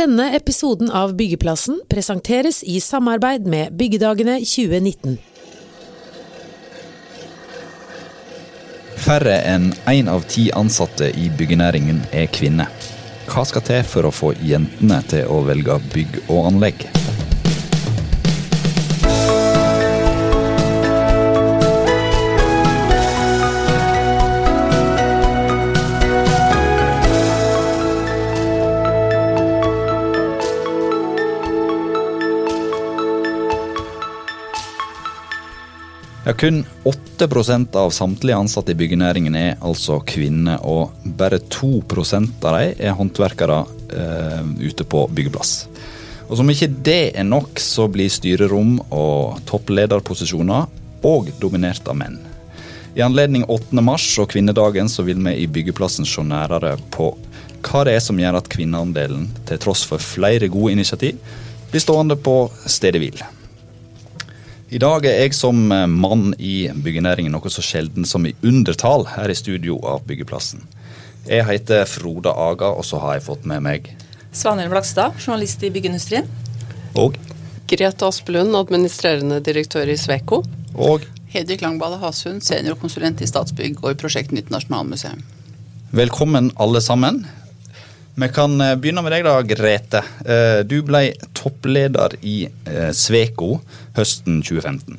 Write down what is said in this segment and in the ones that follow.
Denne episoden av Byggeplassen presenteres i samarbeid med Byggedagene 2019. Færre enn én av ti ansatte i byggenæringen er kvinner. Hva skal til for å få jentene til å velge bygg og anlegg? Ja, kun 8 av samtlige ansatte i byggenæringen er altså kvinner, og bare 2 av dem er håndverkere eh, ute på byggeplass. Og Som ikke det er nok, så blir styrerom og topplederposisjoner òg dominert av menn. I anledning 8. mars og kvinnedagen så vil vi i Byggeplassen se nærere på hva det er som gjør at kvinneandelen, til tross for flere gode initiativ, blir stående på stedet hvil. I dag er jeg som eh, mann i byggenæringen noe så sjelden som i undertall her i studio av Byggeplassen. Jeg heter Frode Aga, og så har jeg fått med meg Svanhild Blakstad, journalist i byggeindustrien. Og Grete Aspelund, administrerende direktør i Sveko. Og Hedvig Langballe Hasund, seniorkonsulent i Statsbygg og i Prosjekt Nytt Nasjonalmuseum. Velkommen alle sammen. Vi kan eh, begynne med deg da, Grete. Eh, du ble toppleder i eh, Sveko høsten 2015.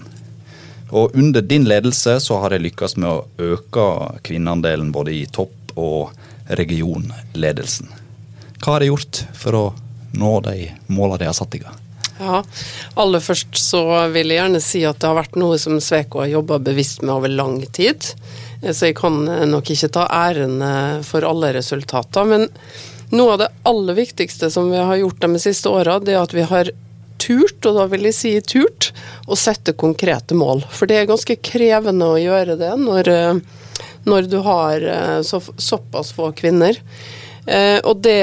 Og under din ledelse så har de lykkes med å øke kvinneandelen både i topp- og regionledelsen. Hva har de gjort for å nå de målene de har satt i gang? Ja, Aller først så vil jeg gjerne si at det har vært noe som Sveko har jobba bevisst med over lang tid. Så jeg kan nok ikke ta æren for alle resultater. Men noe av det aller viktigste som vi har gjort de siste åra, er at vi har turt, og da vil jeg si turt, å sette konkrete mål. For det er ganske krevende å gjøre det når, når du har så, såpass få kvinner. Eh, og det,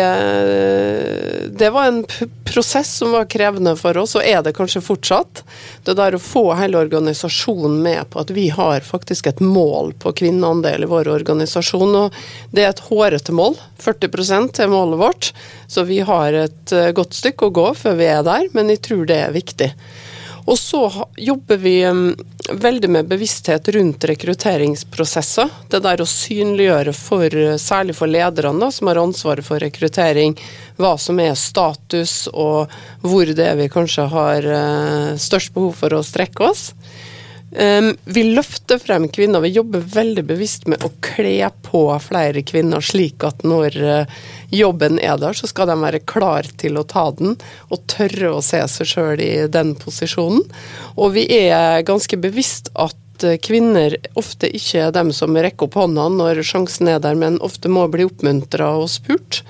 det var en prosess som var krevende for oss, og er det kanskje fortsatt. Det der å få hele organisasjonen med på at vi har faktisk et mål på kvinneandel i vår organisasjon. og Det er et hårete mål. 40% er målet vårt. Så vi har et eh, godt stykke å gå før vi er der, men jeg tror det er viktig. Og så jobber vi veldig med bevissthet rundt rekrutteringsprosesser. Det der å synliggjøre for, særlig for lederne som har ansvaret for rekruttering, hva som er status og hvor det er vi kanskje har eh, størst behov for å strekke oss. Um, vi løfter frem kvinner. Vi jobber veldig bevisst med å kle på flere kvinner, slik at når uh, jobben er der, så skal de være klar til å ta den og tørre å se seg sjøl i den posisjonen. Og vi er ganske bevisst at uh, kvinner ofte ikke er dem som rekker opp hånda når sjansen er der, men ofte må bli oppmuntra og spurt.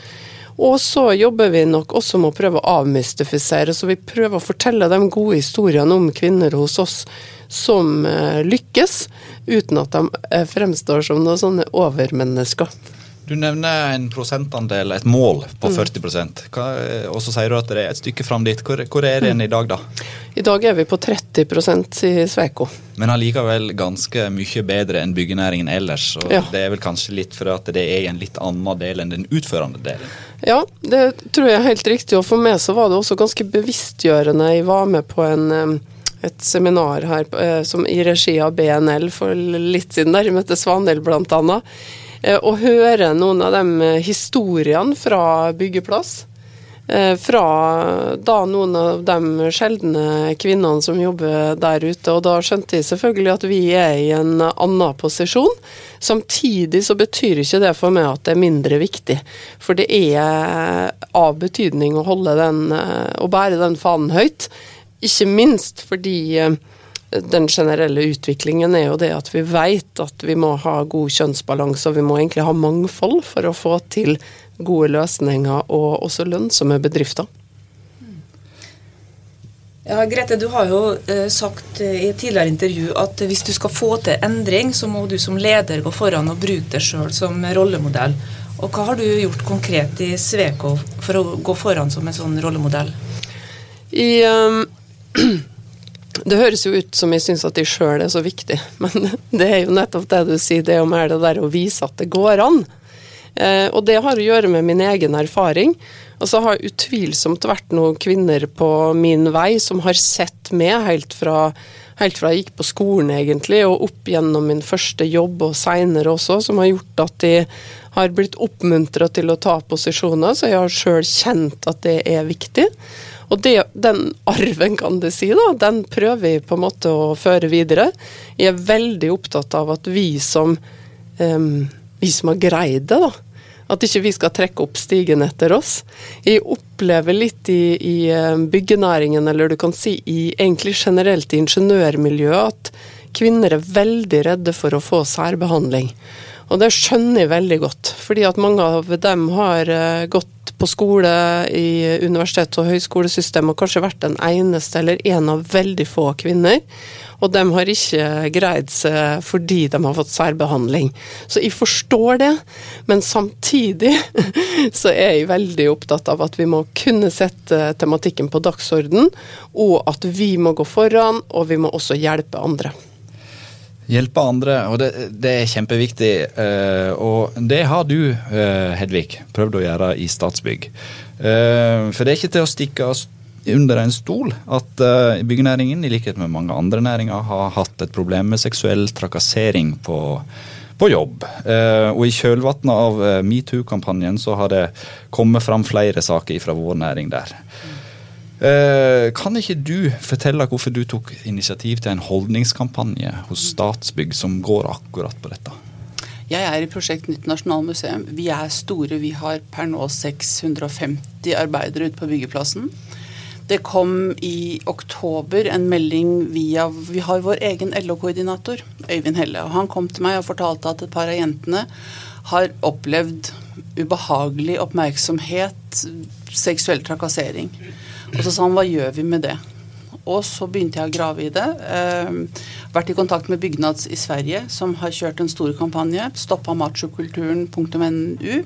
Og så jobber vi nok også med å prøve å avmystifisere, så vi prøver å fortelle de gode historiene om kvinner hos oss som eh, lykkes, uten at de eh, fremstår som noen sånne overmennesker. Du nevner en prosentandel, et mål på 40 mm. Hva, og så sier du at det er et stykke fram dit. Hvor, hvor er det en i dag, da? I dag er vi på 30% i Sveko. Men allikevel ganske mye bedre enn byggenæringen ellers. og ja. Det er vel kanskje litt fordi at det er i en litt annen del enn den utførende delen? Ja, det tror jeg er helt riktig. Og for meg så var det også ganske bevisstgjørende. Jeg var med på en et seminar her eh, som i regi av BNL for litt siden, der vi møtte Svanhild bl.a. Eh, og høre noen av de eh, historiene fra byggeplass. Fra da noen av de sjeldne kvinnene som jobber der ute. Og da skjønte jeg selvfølgelig at vi er i en annen posisjon. Samtidig så betyr ikke det for meg at det er mindre viktig. For det er av betydning å holde den, å bære den fanen høyt. Ikke minst fordi eh, den generelle utviklingen er jo det at vi vet at vi må ha god kjønnsbalanse, og vi må egentlig ha mangfold for å få til gode løsninger og også lønnsomme bedrifter. Ja, Grete, du har jo eh, sagt i et tidligere intervju at hvis du skal få til endring, så må du som leder gå foran og bruke deg sjøl som rollemodell. Og Hva har du gjort konkret i Sveko for å gå foran som en sånn rollemodell? I... Um det høres jo ut som jeg syns at de sjøl er så viktig, men det er jo nettopp det du sier, det er jo mer det der å vise at det går an. Eh, og det har å gjøre med min egen erfaring. Og så har utvilsomt vært noen kvinner på min vei som har sett meg helt fra, helt fra jeg gikk på skolen, egentlig, og opp gjennom min første jobb og seinere også, som har gjort at de har blitt oppmuntra til å ta posisjoner. Så jeg har sjøl kjent at det er viktig. Og det, den arven, kan du si, da, den prøver vi på en måte å føre videre. Jeg er veldig opptatt av at vi som, um, vi som har greid det, da, at ikke vi skal trekke opp stigen etter oss. Jeg opplever litt i, i byggenæringen, eller du kan si i egentlig generelt i ingeniørmiljøet, at kvinner er veldig redde for å få særbehandling. Og det skjønner jeg veldig godt, fordi at mange av dem har gått på skole i universitets- og høyskolesystemet og kanskje vært den eneste eller en av veldig få kvinner. Og de har ikke greid seg fordi de har fått særbehandling. Så jeg forstår det, men samtidig så er jeg veldig opptatt av at vi må kunne sette tematikken på dagsorden, og at vi må gå foran, og vi må også hjelpe andre. Hjelpe andre, og det, det, er kjempeviktig. Uh, og det har du, uh, Hedvig, prøvd å gjøre i Statsbygg. Uh, for det er ikke til å stikke under en stol at byggenæringen, i likhet med mange andre næringer, har hatt et problem med seksuell trakassering på, på jobb. Og i kjølvannet av metoo-kampanjen så har det kommet fram flere saker fra vår næring der. Eh, kan ikke du fortelle hvorfor du tok initiativ til en holdningskampanje hos Statsbygg som går akkurat på dette? Jeg er i prosjekt Nytt Nasjonalmuseum. Vi er store. Vi har per nå 650 arbeidere ute på byggeplassen. Det kom i oktober en melding via Vi har vår egen LO-koordinator, Øyvind Helle. og Han kom til meg og fortalte at et par av jentene har opplevd ubehagelig oppmerksomhet, seksuell trakassering. Og så sa han hva gjør vi med det? Og så begynte jeg å grave i det. Eh, vært i kontakt med Bygnads i Sverige, som har kjørt en stor kampanje. Stoppa machokulturen.nu.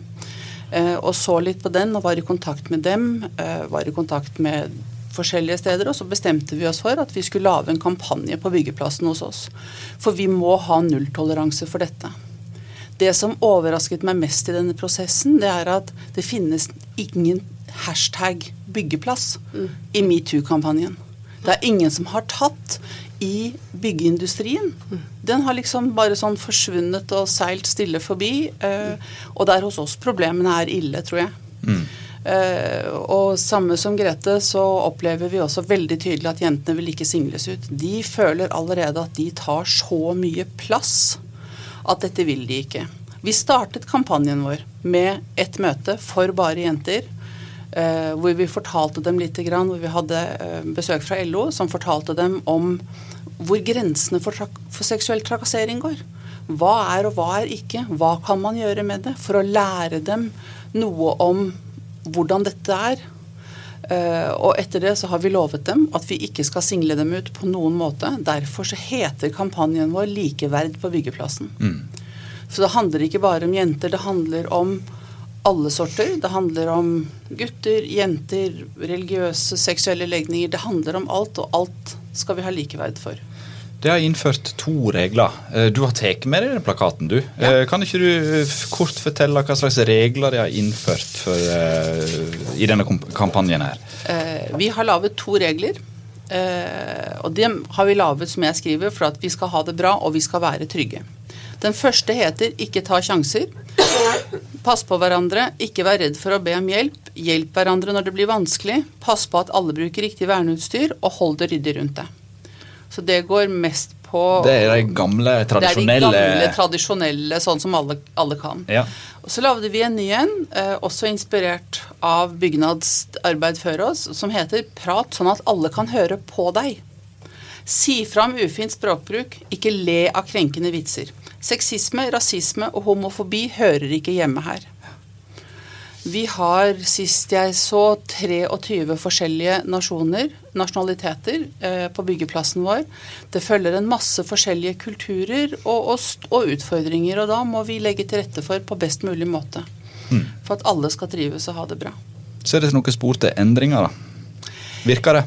Eh, og så litt på den og var i kontakt med dem. Eh, var i kontakt med forskjellige steder, og så bestemte vi oss for at vi skulle lage en kampanje på byggeplassen hos oss. For vi må ha nulltoleranse for dette. Det som overrasket meg mest i denne prosessen, det er at det finnes ingen hashtag byggeplass mm. i metoo-kampanjen. Det er ingen som har tatt i byggeindustrien. Mm. Den har liksom bare sånn forsvunnet og seilt stille forbi. Eh, og det er hos oss problemene er ille, tror jeg. Mm. Eh, og samme som Grete, så opplever vi også veldig tydelig at jentene vil ikke singles ut. De føler allerede at de tar så mye plass at dette vil de ikke. Vi startet kampanjen vår med et møte for bare jenter hvor vi fortalte dem litt, hvor vi hadde uh, besøk fra LO som fortalte dem om hvor grensene for, for, seksuell trakassering går. Hva er og hva er ikke? Hva kan man gjøre med det? For å lære dem noe om hvordan dette er. Uh, og etter det så har vi lovet dem at vi ikke skal single dem ut på noen måte. Derfor så heter kampanjen vår 'Likeverd på byggeplassen'. Mm. Så det handler ikke bare om jenter, det handler om alle sorter. Det handler om gutter, jenter, religiøse, seksuelle legninger. Det handler om alt, og alt skal vi ha likeverd for. Det har innført to regler. Eh, du har tatt med deg den plakaten, du. Ja. Eh, kan ikke du eh, kort fortelle hva slags regler de har innført for, i denne kampanjen her? Vi har laget to regler. Og dem har vi laget, som jeg skriver, for at vi skal ha det bra og vi skal være trygge. Den første heter 'Ikke ta sjanser'. Pass på hverandre, ikke vær redd for å be om hjelp. Hjelp hverandre når det blir vanskelig. Pass på at alle bruker riktig verneutstyr, og hold det ryddig rundt deg. Så det går mest på Det er de gamle, tradisjonelle Det er de gamle, tradisjonelle, sånn som alle, alle kan. Ja. Og Så lagde vi en ny en, eh, også inspirert av bygnadsarbeid før oss, som heter 'Prat sånn at alle kan høre på deg'. Si fram ufint språkbruk, ikke le av krenkende vitser. Sexisme, rasisme og homofobi hører ikke hjemme her. Vi har, sist jeg så, 23 forskjellige nasjoner, nasjonaliteter, eh, på byggeplassen vår. Det følger en masse forskjellige kulturer og, og, og, utfordringer, og da må vi legge til rette for på best mulig måte. Mm. For at alle skal trives og ha det bra. Så er det noen spor til endringer, da? Virker det?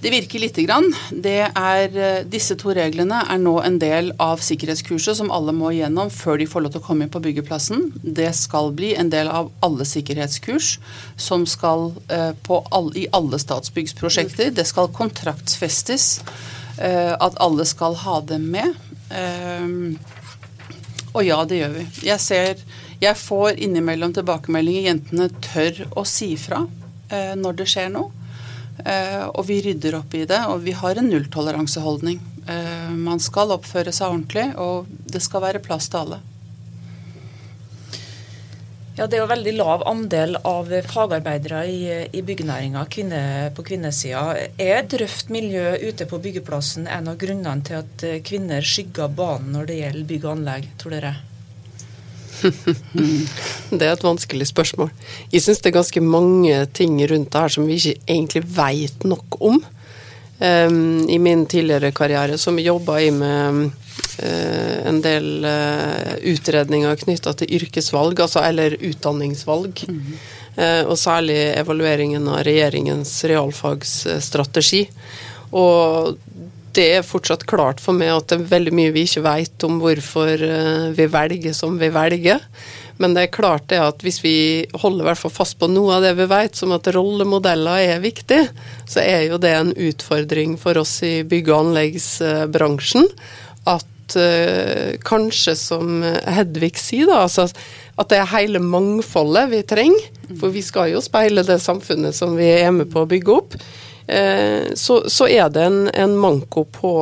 Det virker lite grann. Er, eh, disse to reglene er nå en del av sikkerhetskurset som alle må igjennom før de får lov til å komme inn på byggeplassen. Det skal bli en del av alle sikkerhetskurs som skal eh, all, i alle Statsbyggsprosjekter. Det skal kontraktsfestes eh, at alle skal ha dem med. Og ja, det gjør vi. Jeg ser Jeg får innimellom tilbakemeldinger jentene tør å si fra når det skjer noe. Eh, og vi rydder opp i det, og vi har en nulltoleranseholdning. Eh, man skal oppføre seg ordentlig, og det skal være plass til alle. Ja, Det er jo veldig lav andel av fagarbeidere i, i byggenæringa kvinne, på kvinnesida. Er et røft miljø ute på byggeplassen en av grunnene til at kvinner skygger banen når det gjelder bygg og anlegg, tror dere? det er et vanskelig spørsmål. Jeg syns det er ganske mange ting rundt det her som vi ikke egentlig veit nok om. Um, I min tidligere karriere som jobba jeg med uh, en del uh, utredninger knytta til yrkesvalg, altså, eller utdanningsvalg. Mm -hmm. uh, og særlig evalueringen av regjeringens realfagsstrategi. Og det er fortsatt klart for meg at det er veldig mye vi ikke vet om hvorfor eh, vi velger som vi velger. Men det er klart det at hvis vi holder hvert fall fast på noe av det vi vet, som at rollemodeller er viktig, så er jo det en utfordring for oss i bygg- og anleggsbransjen. At uh, kanskje, som Hedvig sier, da, altså at det er hele mangfoldet vi trenger. For vi skal jo speile det samfunnet som vi er med på å bygge opp. Eh, så, så, er det en, en manko på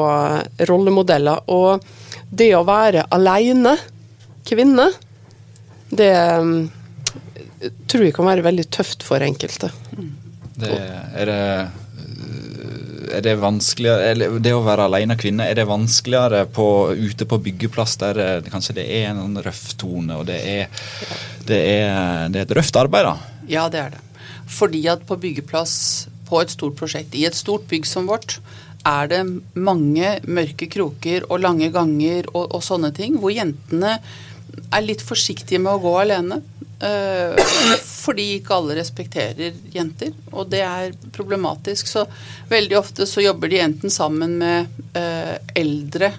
rollemodeller. Og det å være alene kvinne, det mm, tror jeg kan være veldig tøft for enkelte. Det, er det er det vanskeligere Det å være alene kvinne, er det vanskeligere på, ute på byggeplass der det, kanskje det er en røff tone, og det er, det er, det er et røft arbeid, da? Ja, det er det. Fordi at på byggeplass på et stort prosjekt. I et stort bygg som vårt er det mange mørke kroker og lange ganger og, og sånne ting, hvor jentene er litt forsiktige med å gå alene. Uh, fordi ikke alle respekterer jenter, og det er problematisk. Så veldig ofte så jobber de enten sammen med uh, eldre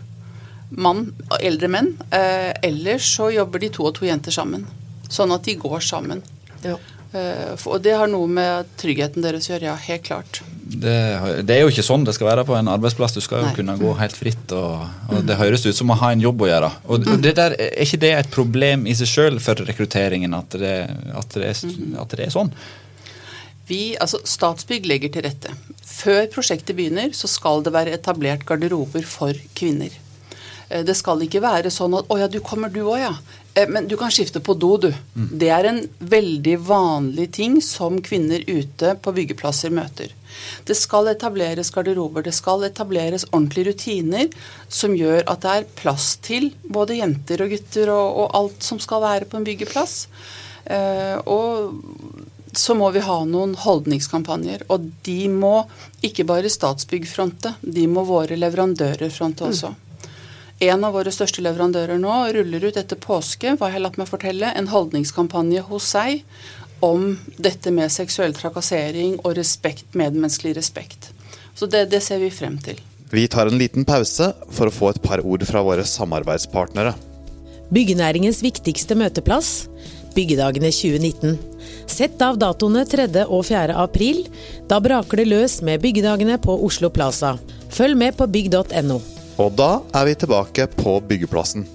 mann, eldre menn, uh, eller så jobber de to og to jenter sammen. Sånn at de går sammen. Ja. Uh, og det har noe med tryggheten deres å gjøre, ja, helt klart. Det, det, er jo ikke sånn det skal være på en arbeidsplass. Du skal jo Nei. kunne gå helt fritt. Og, og Det høres ut som å ha en jobb å gjøre. Og mm. det der, Er ikke det et problem i seg sjøl for rekrutteringen, at det, at, det er, mm. at det, er, sånn? Vi, altså Statsbygg legger til rette. Før prosjektet begynner, så skal det være etablert garderober for kvinner. Eh, det skal ikke være sånn at 'Å ja, du kommer du òg, ja'. Eh, men du kan skifte på do, du. Mm. Det er en veldig vanlig ting som kvinner ute på byggeplasser møter. Det skal etableres garderober, det skal etableres ordentlige rutiner som gjør at det er plass til både jenter og gutter og, og alt som skal være på en byggeplass. Eh, og så må vi ha noen holdningskampanjer. Og de må ikke bare Statsbygg fronte, de må våre leverandører fronte også. Mm. En av våre største leverandører nå ruller ut etter påske hva jeg har latt meg fortelle, en holdningskampanje hos seg om dette med seksuell trakassering og respekt, medmenneskelig respekt. Så det, det ser vi frem til. Vi tar en liten pause for å få et par ord fra våre samarbeidspartnere. Byggenæringens viktigste møteplass, Byggedagene 2019. Sett av datoene 3. og 4. april. Da braker det løs med Byggedagene på Oslo Plaza. Følg med på bygg.no. Og da er vi tilbake på byggeplassen.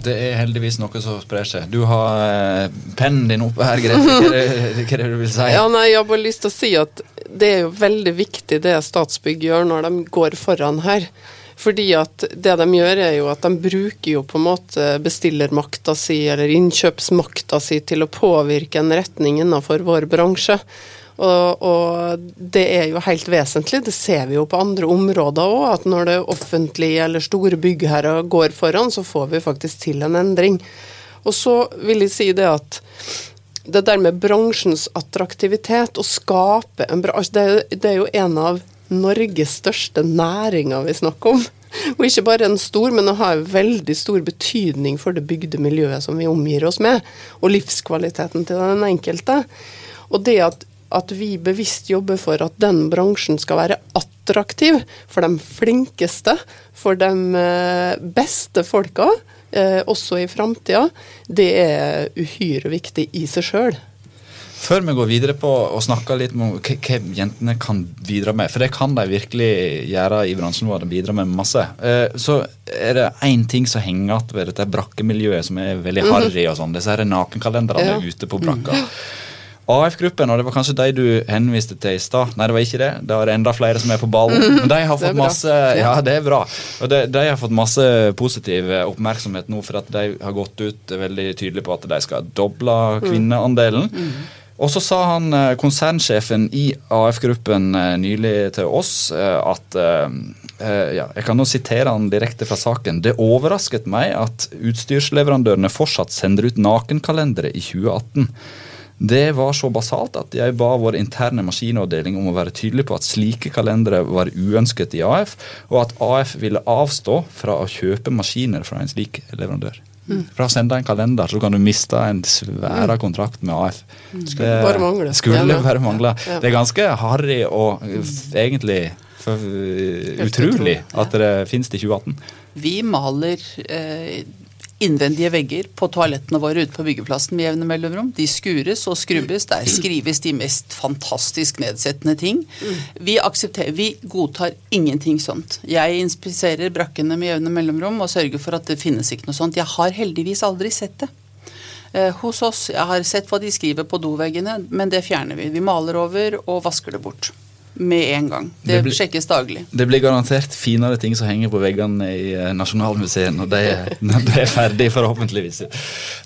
Det er heldigvis noe som sprer seg. Du har eh, pennen din oppe her, Grete. Hva er, det, hva er det du vil si? Ja, nei, Jeg har bare lyst til å si at det er jo veldig viktig det Statsbygg gjør når de går foran her. Fordi at det de gjør, er jo at de bruker jo på en måte bestillermakta si, eller innkjøpsmakta si, til å påvirke en retning innenfor vår bransje. Og, og, det er jo helt vesentlig, det ser vi jo på andre områder òg, at når det offentlige eller store byggherrer går foran, så får vi faktisk til en endring. Og så vil jeg si det at det der med bransjens attraktivitet, å skape en bransje det, det, er jo en av Norges største næringer vi snakker om. Og ikke bare en stor, men det har veldig stor betydning for det bygde miljøet som vi omgir oss med, og livskvaliteten til den enkelte. Og det at at vi bevisst jobber for at den bransjen skal være attraktiv for de flinkeste, for de eh, beste folka, eh, også i framtida, det er uhyre viktig i seg sjøl. Før vi går videre på å snakke litt om hva jentene kan bidra med, for det kan de virkelig gjøre i bransjen vår, de bidrar med masse, eh, så er det én ting som henger igjen ved dette brakkemiljøet som er veldig harry og sånn. Disse nakenkalenderne Ja. ute på brakka. AF-gruppen, og det var kanskje de du henviste til i stad. Nei, det var ikke det. Det er enda flere som er på ballen. Men de har fått masse Ja, det er bra. Og de, de har fått masse positiv oppmerksomhet nå, for at de har gått ut veldig tydelig på at de skal doble kvinneandelen. Og så sa han eh, konsernsjefen i AF-gruppen eh, nylig til oss eh, at ja, Jeg kan nå sitere han direkte fra saken. Det overrasket meg at utstyrsleverandørene fortsatt sender ut nakenkalendere i 2018. Det var så basalt at jeg ba vår interne maskinavdeling om å være tydelig på at slike kalendere var uønsket i AF, og at AF ville avstå fra å kjøpe maskiner fra en slik leverandør. Fra å sende en kalender, så kan du miste en svær kontrakt med AF. Skulle bare mangle. Skulle Ja, bare mangle. ja. Det er ganske harry og egentlig for, uh, Helt utrolig utrolig. at det finnes i 2018. Vi maler eh, innvendige vegger på toalettene våre ute på byggeplassen med jevne mellomrom. De skures og skrubbes. Der skrives de mest fantastisk nedsettende ting. Vi, vi godtar ingenting sånt. Jeg inspiserer brakkene med jevne mellomrom og sørger for at det finnes ikke noe sånt. Jeg har heldigvis aldri sett det. Eh, hos oss, Jeg har sett hva de skriver på doveggene, men det fjerner vi. Vi maler over og vasker det bort. Med en gang. Det, Det blir- sjekkes daglig. Det blir garantert finere ting som henger på veggene i eh, Nasjonalmuseet når det, når de er ferdig, forhåpentligvis.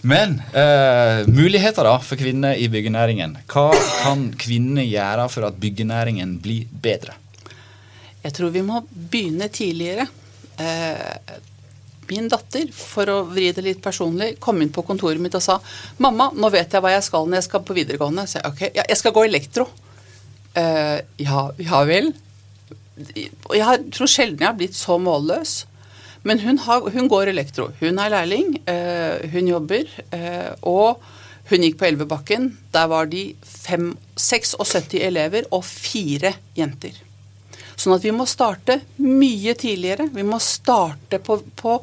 Men eh, muligheter da for kvinner i byggenæringen. Hva kan kvinner gjøre for at byggenæringen blir bedre? Jeg tror vi må begynne tidligere. Eh, min datter, for å vri det litt personlig, kom inn på kontoret mitt og sa 'Mamma, nå vet jeg hva jeg skal når jeg skal på videregående.' Så jeg ok, ja, jeg skal gå elektro. Eh, ja, ja vel. Jeg tror sjelden jeg har blitt så målløs. Men hun, har, hun går elektro. Hun er lærling, uh, hun jobber, Uh, og hun gikk på Elvebakken. Der var de fem, 76 elever og fire jenter. Sånn at vi må starte mye tidligere. Vi må starte på, på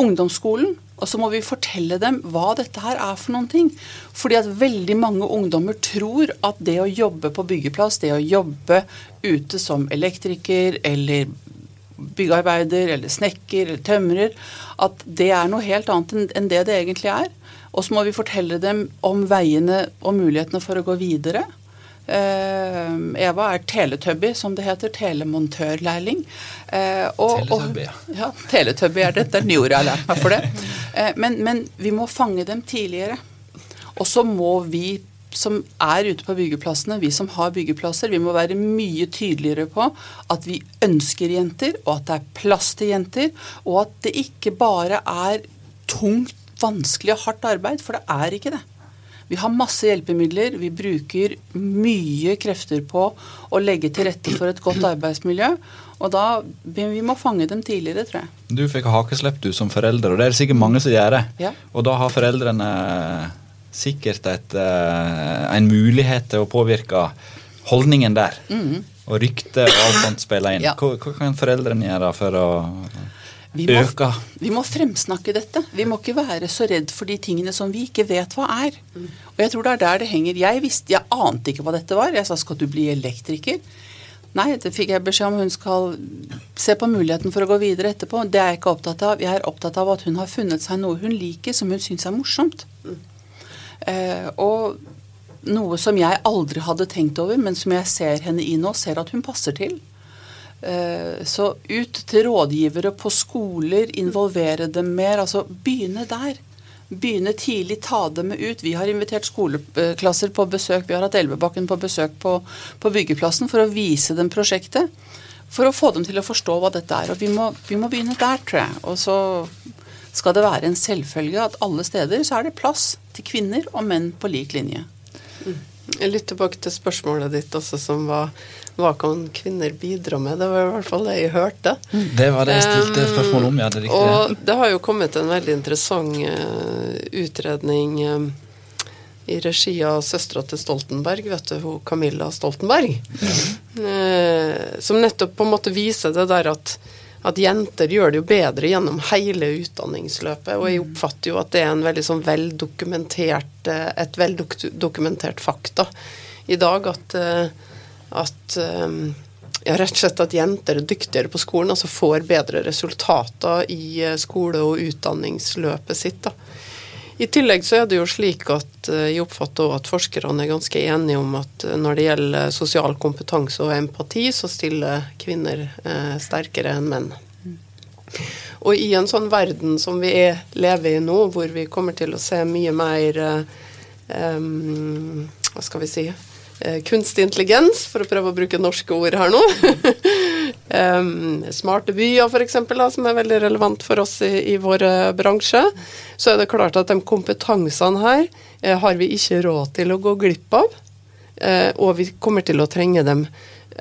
ungdomsskolen. Og så må vi fortelle dem hva dette her er for noen ting. Fordi at veldig mange ungdommer tror at det å jobbe på byggeplass, det å jobbe ute som elektriker eller byggearbeider eller snekker eller tømrer, at det er noe helt annet enn- det det egentlig er. Og så må vi fortelle dem om veiene og mulighetene for å gå videre. Eh, Eva er teletubby, som det heter. Telemontørlærling. Eh, og- Teletubby, ja. ja. Teletubby er dette er nyord jeg har lært meg for det. Eh, men, men vi må fange dem tidligere. Og så må vi som er ute på byggeplassene, vi som har byggeplasser, vi må være mye tydeligere på at vi ønsker jenter, og at det er plass til jenter, og at det ikke bare er tungt, vanskelig og hardt arbeid, for det er ikke det. Vi har masse hjelpemidler, vi bruker mye krefter på å legge til rette for et godt arbeidsmiljø, og da vi må fange dem tidligere, tror jeg. Du fikk hakeslepp du som forelder, og det er det sikkert mange som gjør det. Ja. Og da har foreldrene sikkert et, eh, en mulighet til å påvirke holdningen der. Og rykte og alt sånt spiller inn. Ja. Hva, hva kan foreldrene gjøre for å Vi må, øka. vi må fremsnakke dette. Vi må ikke være så redd for de tingene som vi ikke vet hva er. Og jeg tror det er der det henger. Jeg, visste, jeg ante ikke hva dette var. Jeg sa skal du bli elektriker? Nei, det fikk jeg beskjed om. Hun skal se på muligheten for å gå videre etterpå. Det er jeg ikke opptatt av. Jeg er opptatt av at hun har funnet seg noe hun liker, som hun syns er morsomt. Eh, og noe som jeg aldri hadde tenkt over, men som jeg ser henne i nå, ser at hun passer til. Eh, Så ut til rådgivere på skoler, involvere dem mer. altså Begynne der. Begynne tidlig, ta dem med ut. Vi har invitert skoleklasser på besøk. Vi har hatt Elvebakken på besøk på, på byggeplassen for å vise dem prosjektet. For å få dem til å forstå hva dette er. Og vi må, vi må begynne der, tror jeg. Og så skal det være en selvfølge at alle steder så er det plass til kvinner og menn på lik linje. Litt tilbake til spørsmålet ditt også, som var hva kan kvinner bidra med? Det var i hvert fall det jeg hørte. Det var det jeg stilte spørsmål om, ja. Det. Og det har jo kommet en veldig interessant eh, utredning eh, i regi av søstera til Stoltenberg, vet du, hun Camilla Stoltenberg. Eh, som nettopp på en måte viser det der at, at jenter gjør det jo bedre gjennom hele utdanningsløpet. Og jeg oppfatter jo at det er en veldig sånn veldokumentert, eh, et veldokumentert fakta i dag at, eh, at eh, ja, rett og slett at jenter er dyktigere på skolen, altså får bedre resultater i skole- og utdanningsløpet sitt. da. I tillegg så er det jo slik at eh, jeg oppfatter også at forskerne er ganske enige om at eh, når det gjelder sosial kompetanse og empati, så stiller kvinner eh, sterkere enn menn. Og i en sånn verden som vi er, lever i nå, hvor vi kommer til å se mye mer um, Hva skal vi si Kunstig intelligens, for å prøve å bruke norske ord her nå. um, smarte byer, f.eks., som er veldig relevant for oss i, i vår bransje. Så er det klart at de kompetansene her eh, har vi ikke råd til å gå glipp av. Eh, og vi kommer til å trenge dem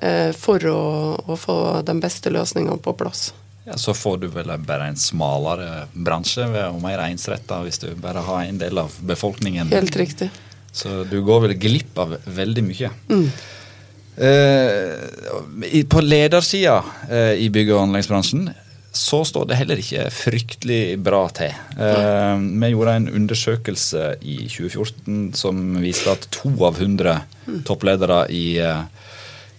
eh, for å, å få de beste løsningene på plass. Ja, Så får du vel bare en smalere bransje og mer ensretta hvis du bare har en del av befolkningen. Helt riktig. Så du går vel glipp av veldig mye. Mm. Eh, på ledersida eh, i bygg- og anleggsbransjen så står det heller ikke fryktelig bra til. Eh, vi gjorde en undersøkelse i 2014 som viste at to av 100 toppledere i, eh,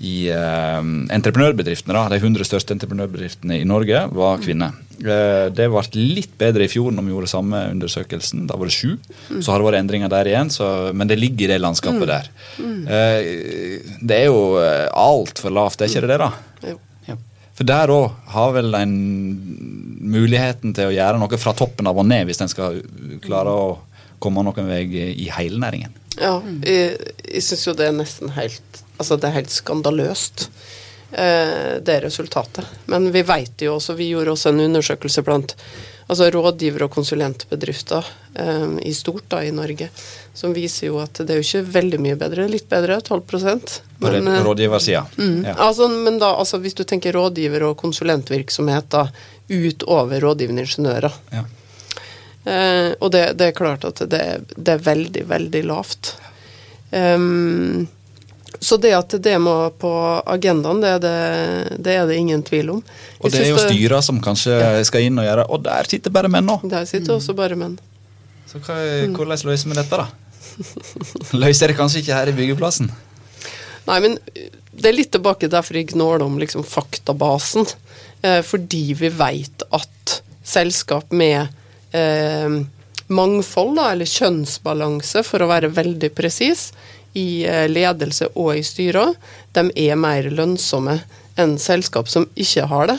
i eh, entreprenørbedriftene, da, de 100 største entreprenørbedriftene i Norge, var kvinner. Eh, det ble litt bedre i fjor når vi gjorde samme undersøkelsen. Da var det sju. Så har det vært endringer der igjen, så, men det ligger i det landskapet der. Eh, det er jo eh, altfor lavt, er ikke det det, da? For der òg har vel en muligheten til å gjøre noe fra toppen av og ned, hvis en skal klare å komme noen vei i hele næringen. Ja, jeg, jeg syns jo det er nesten helt Altså, det er helt skandaløst, det resultatet. Men vi veit jo også, vi gjorde også en undersøkelse blant altså rådgiver- og konsulentbedrifter eh, i stort da i Norge, som viser jo at det er jo ikke veldig mye bedre. Litt bedre, 12 På men, eh, rådgiversida. Mm. Ja. Altså, men da, altså, hvis du tenker rådgiver- og konsulentvirksomhet da, utover rådgivende ingeniører. Ja. Uh, og det, det er klart at det, det er veldig, veldig lavt. Ehm, så det at det må på agendaen, det er det, det, er det ingen tvil om. Og det er jo styra som kanskje skal inn og gjøre Og der sitter bare menn nå! Der sitter også bare menn. Så hva, hvordan løser vi dette, da? Løser det kanskje ikke her i byggeplassen? Nei, men det er litt tilbake derfor jeg gnåler om liksom faktabasen. Eh, fordi vi veit at selskap med eh, mangfold, da, eller kjønnsbalanse, for å være veldig presis, i eh, ledelse og i styrer, de er mer lønnsomme enn selskap som ikke har det.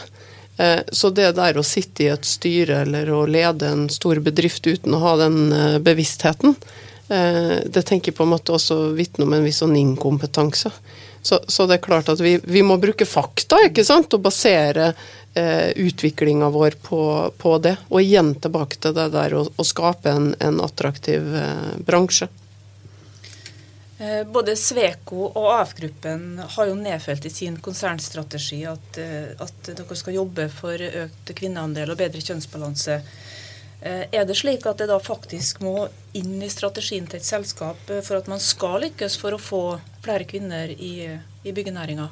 Eh, Så det der å sitte i et styre eller å lede en stor bedrift uten å ha den eh, bevisstheten, det tenker jeg på en måte også vitner om en viss sånn inkompetanse. Så, så det er klart at vi, vi må bruke fakta, ikke sant, og basere eh, utviklinga vår på, på det. Og igjen tilbake til det der å, å skape en, en attraktiv eh, bransje. Eh, Både Sveko og AF-gruppen har jo nedfelt i sin konsernstrategi at, eh, at dere skal jobbe for økt kvinneandel og bedre kjønnsbalanse. Eh, Er det slik at det da faktisk må inn i strategien til et selskap for at man skal lykkes for å få flere kvinner i, i byggenæringa?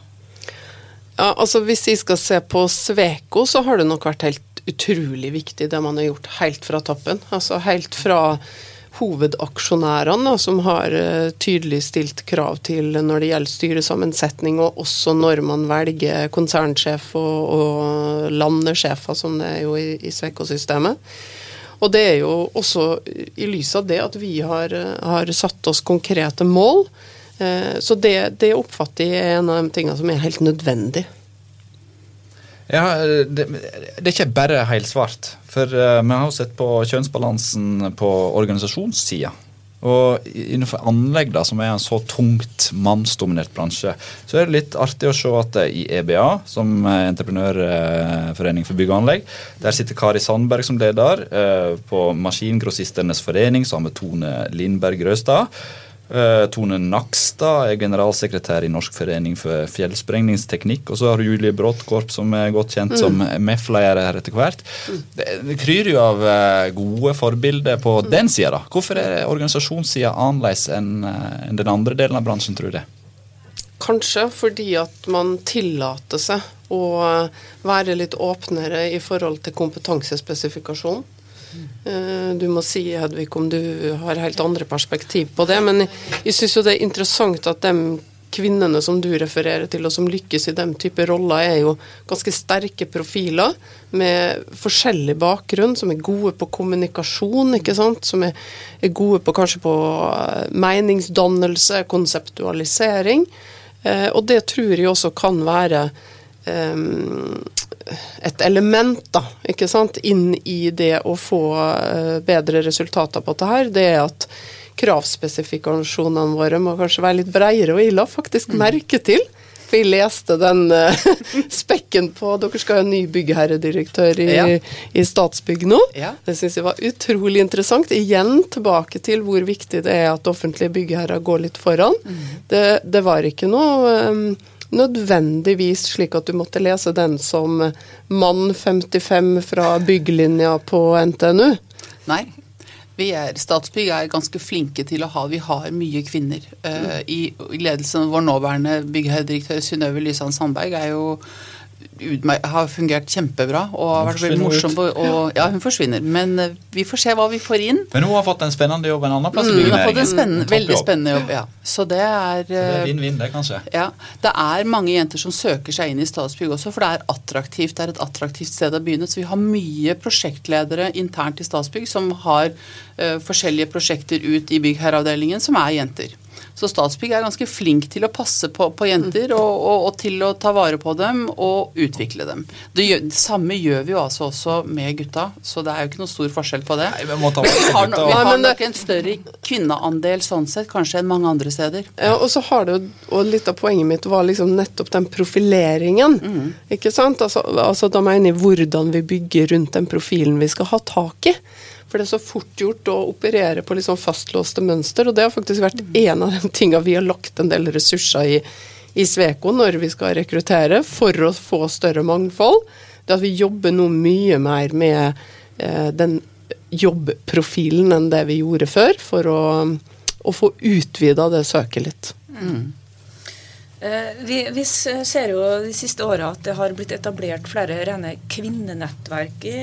Ja, altså Hvis vi skal se på Sveko, så har det nok vært helt utrolig viktig det man har gjort helt fra toppen. Altså helt fra hovedaksjonærene, som har eh, tydelig stilt krav til når det gjelder styresammensetning, og også når man velger konsernsjef og, og landesjefer, som det er jo i, i Sveko-systemet. Og det er jo også i lys av det at vi har, eh, har satt oss konkrete mål. Eh, Så det, det oppfatter jeg er en av de tingene som er helt nødvendig. Ja, det, det er ikke bare helsvart. For eh, vi har jo sett på kjønnsbalansen på organisasjonssida. Og innenfor anlegg, da, som er en så tungt mannsdominert bransje, så er det litt artig å se at i EBA, som er entreprenørforening for bygg og anlegg, der sitter Kari Sandberg som leder. Eh, På Maskingrossistenes forening så har vi Tone Lindberg Røstad. Eh, Tone Nakstad er generalsekretær i Norsk forening for fjellsprengningsteknikk. Og så har du Julie Bråttkorp, som er godt kjent som MEF-leder her etter hvert. Det, det kryr jo av eh, gode forbilder på den sida. Hvorfor er organisasjonssida annerledes eh, enn den andre delen av bransjen, tror du det? Kanskje fordi at man tillater seg å være litt åpnere i forhold til kompetansespesifikasjon. Eh, Du må si, Hedvig, om du har helt andre perspektiv på det. Men jeg syns jo det er interessant at de kvinnene som du refererer til, og som lykkes i den type roller, er jo ganske sterke profiler med forskjellig bakgrunn, som er gode på kommunikasjon, ikke sant? som er, gode på kanskje på eh, meningsdannelse, konseptualisering. Eh, og det tror jeg også kan være et element da, ikke sant, inn i det å få eh, bedre resultater på dette her, det er at kravspesifikasjonene våre må kanskje være litt bredere, og jeg la faktisk merke til for jeg leste den eh, spekken på Dere skal ha en ny byggherredirektør i, Ja. i Statsbygg nå. Ja. Det syns jeg var utrolig interessant. Igjen tilbake til hvor viktig det er at offentlige byggherrer går litt foran. Det, det var ikke noe um, nødvendigvis slik at du måtte lese den som mann 55 fra bygglinja på NTNU. Nei. Vi er, Statsbygg er ganske flinke til å ha Vi har mye kvinner. Eh, i, I ledelsen vår nåværende byggherredirektør Synnøve Lysand Sandberg er jo har fungert kjempebra og har vært veldig morsom. på- Og, ja, hun forsvinner. Men uh, vi får se hva vi får inn. Men hun har fått en spennende jobb en annen plass i Mm, hun har fått en spennende, veldig spennende jobb. Ja. Så det er, Så Det er eh, vinn-vinn, det, kanskje. ja, Det er mange jenter som søker seg inn i Statsbygg også, for det er attraktivt. Det er et attraktivt sted å begynne. Så vi har mye prosjektledere internt i Statsbygg som har uh, forskjellige prosjekter ut i byggherreavdelingen som er jenter. Så Statsbygg er ganske flink til å passe på, på jenter og, og, og til å ta vare på dem og utvikle dem. Det, gjør, det samme gjør vi jo altså også med gutta, så det er jo ikke noe stor forskjell på det. Nei, vi må ta vi har, no, vi Nei, har det- nok en større kvinneandel sånn sett, kanskje enn mange andre steder. Ja, og så har det jo, og litt av poenget mitt var liksom nettopp den profileringen. Ikke sant? Altså, altså Da mener jeg hvordan vi bygger rundt den profilen vi skal ha tak i. For det er så fort gjort å operere på sånn fastlåste mønster, og det har faktisk vært en av de tingene vi har lagt en del ressurser i i Sveko når vi skal rekruttere, for å få større mangfold. Det at vi jobber nå mye mer med eh, den jobbprofilen enn det vi gjorde før, for å, å få utvida det søket litt. Eh, Vi, vi ser jo de siste åra at det har blitt etablert flere rene kvinnenettverk i,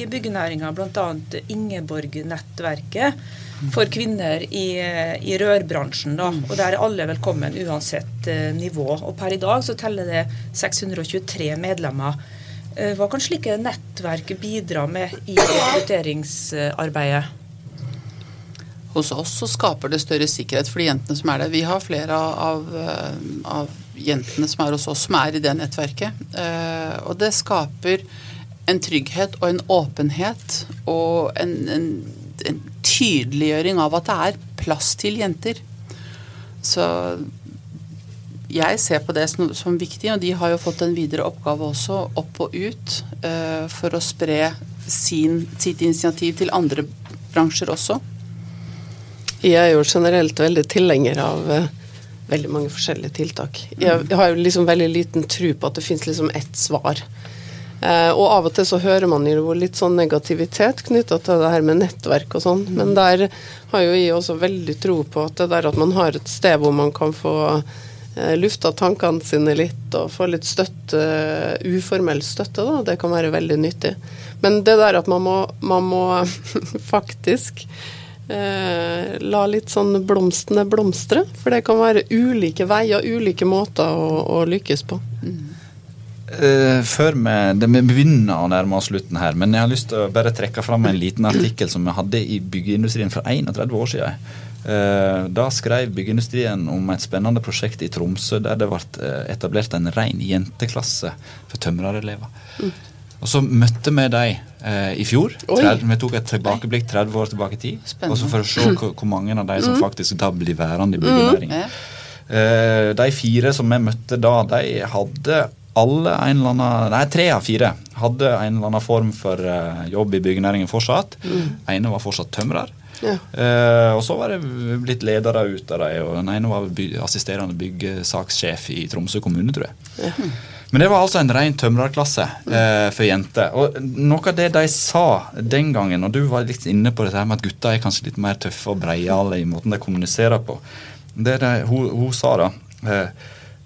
i byggenæringa, bl.a. Ingeborg-nettverket for kvinner i, i rørbransjen. Da. Og Der er alle velkommen uansett eh, nivå. Og Per i dag så teller det 623 medlemmer. Eh, Hva kan slike nettverk bidra med i rekrutteringsarbeidet? Hos oss så skaper det større sikkerhet for de jentene som er der. Vi har flere av, eh, av jentene som er hos oss, som er i det nettverket. Eh, Og det skaper en trygghet og en åpenhet og en, en, en tydeliggjøring av at det er plass til jenter. Så jeg ser på det som, som viktig, og de har jo fått en videre oppgave også, opp og ut, eh, for å spre sin, sitt initiativ til andre bransjer også. Jeg er jo generelt veldig tilhenger av eh, veldig mange forskjellige tiltak. Jeg, har jo liksom veldig liten tro på at det fins liksom ett svar. Eh, og av og til så hører man jo litt sånn negativitet knytta til det her med nettverk og sånn, men der har jo jeg også veldig tro på at det der at man har et sted hvor man kan få eh, lufta tankene sine litt og få litt støtte, uformell støtte, da, det kan være veldig nyttig. Men det der at man må, man må faktisk la litt sånn blomstene blomstre. For det kan være ulike veier, ulike måter å, å lykkes på. Uh, før vi, det, vi begynner å nærme oss slutten her, men jeg har lyst til å bare trekke fram en liten artikkel som vi hadde i byggeindustrien for 31 år siden. Uh, da skrev byggeindustrien om et spennende prosjekt i Tromsø der det ble eh, etablert en ren jenteklasse for tømrerelever. Og så møtte vi dem eh, i fjor. Oi. Tred- Vi tok et tilbakeblikk 30 år tilbake i tid. Og så for å se hvor, hvor mange av de som faktisk da blir værende i byggenæringen. Mm. Eh, de fire som vi møtte da, de hadde alle en eller annen Nei, tre av fire hadde en eller annen form for eh, jobb i byggenæringen fortsatt. ene var fortsatt tømrer. Ja. Uh, og så var det blitt ledere ut av dem, den ene var by assisterende byggesakssjef i Tromsø kommune, tror jeg. Men det var altså en ren tømrerklasse eh, for jenter. Og noe av det de sa den gangen, og du var litt inne på dette med at gutta er kanskje litt mer tøffe og breiale i måten de kommuniserer på, det de, hun, hun sa da eh,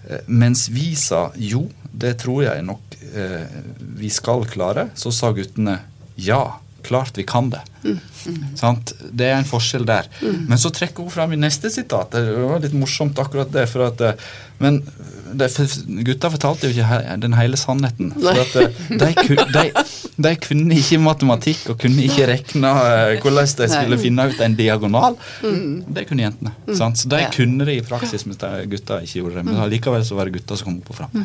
eh, Mens vi sa jo, det tror jeg nok eh, vi skal klare, så sa guttene ja, klart vi kan det. Sant? Det er en forskjell der. Men så trekker hun fram i neste sitat. Det var litt morsomt akkurat det. for at eh, Men det, gutta fortalte jo ikke den hele sannheten. For at eh, de, de, de kunne ikke matematikk og kunne ikke regne eh, hvordan de skulle finne ut en diagonal. Det kunne jentene. Sant? Så de Ja. kunne det i praksis, mens gutta ikke gjorde det. Men likevel så var det gutta som kom opp og fram.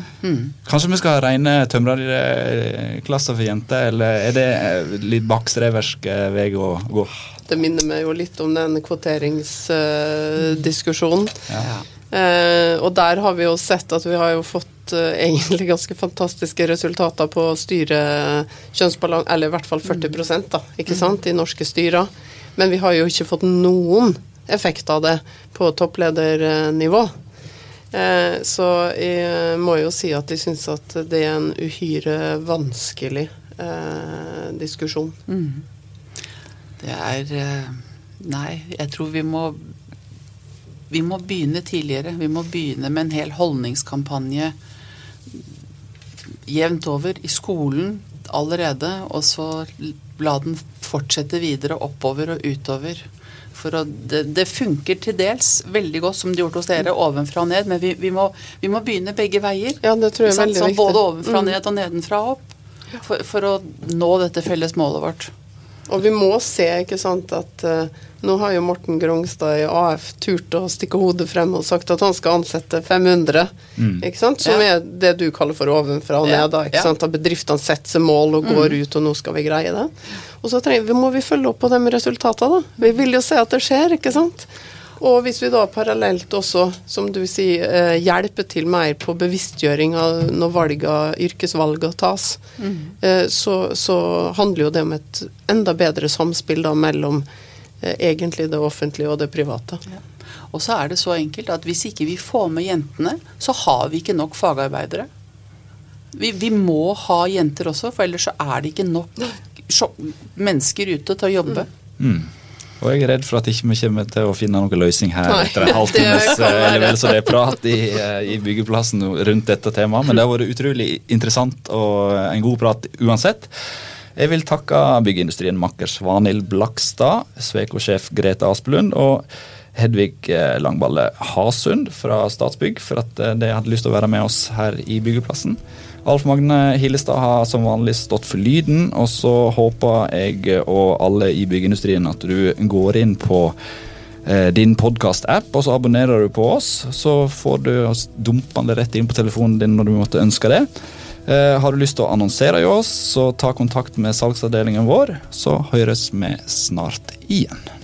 Kanskje vi skal ha rene tømrerklasser for jenter, eller er det litt bakstreversk vei å gå? Det minner meg jo litt om den kvoteringsdiskusjonen. Ja. uh, og der har vi jo sett at vi har jo fått uh, egentlig ganske fantastiske resultater på å styre kjønnsbalanse, eller i hvert fall 40 da, ikke sant, i norske styrer. Men vi har jo ikke fått noen effekt av det på toppledernivå. Eh, så jeg må jo si at jeg syns at det er en uhyre vanskelig eh, diskusjon. Det er eh, Nei, jeg tror vi må Vi må begynne tidligere. Vi må begynne med en hel holdningskampanje jevnt over i skolen allerede, og så la den fortsette videre oppover og utover. For å, det, det funker til dels veldig godt, som det gjorde hos dere, ovenfra og ned, men vi, vi, må, vi må begynne begge veier. Ja, det tror jeg er veldig viktig. både ovenfra og Mm. ned og nedenfra og opp. For, for å nå dette felles målet vårt. Og vi må se, ikke sant, at uh, nå har jo Morten Grongstad i AF turt å stikke hodet frem og sagt at han skal ansette 500, ikke sant, som Ja. er det du kaller for ovenfra og ned, da, ikke ja. Mm. sant, at bedriftene setter seg mål og går ut, og nå skal vi greie det. Og så trenger, vi- må vi følge opp på de resultatene, da. Vi vil jo se at det skjer, ikke sant. Og hvis vi da parallelt også, som du sier, eh, hjelper til mer på bevisstgjøring av når valga, yrkesvalga tas, eh, så, så handler jo det om et enda bedre samspill da mellom eh, egentlig det offentlige og det private. Og så er det så enkelt at hvis ikke vi får med jentene, så har vi ikke nok fagarbeidere. Vi, vi må ha jenter også, for ellers så er det ikke nok mennesker ute til å jobbe. Mm. Og jeg er redd for at ikke vi kommer til å finne noen løsning her Nei, etter en halvtimes eh, eller vel så det er prat i, eh, i byggeplassen rundt dette temaet. Men det har vært utrolig interessant og en god prat uansett. Jeg vil takke byggeindustrien makker Svanhild Blakstad, Sveko-sjef Grete Aspelund og Hedvig eh, Langballe Hasund fra Statsbygg for at eh, de hadde lyst til å være med oss her i byggeplassen. Alf Magne Hillestad har som vanlig stått for lyden, og så håper jeg og alle i byggeindustrien at du går inn på eh, din podkast-app, og så abonnerer du på oss. Så får du oss dumpende rett inn på telefonen din når du måtte ønske det. Eh, har du lyst til å annonsere i oss, så ta kontakt med salgsavdelingen vår, så høres vi snart igjen.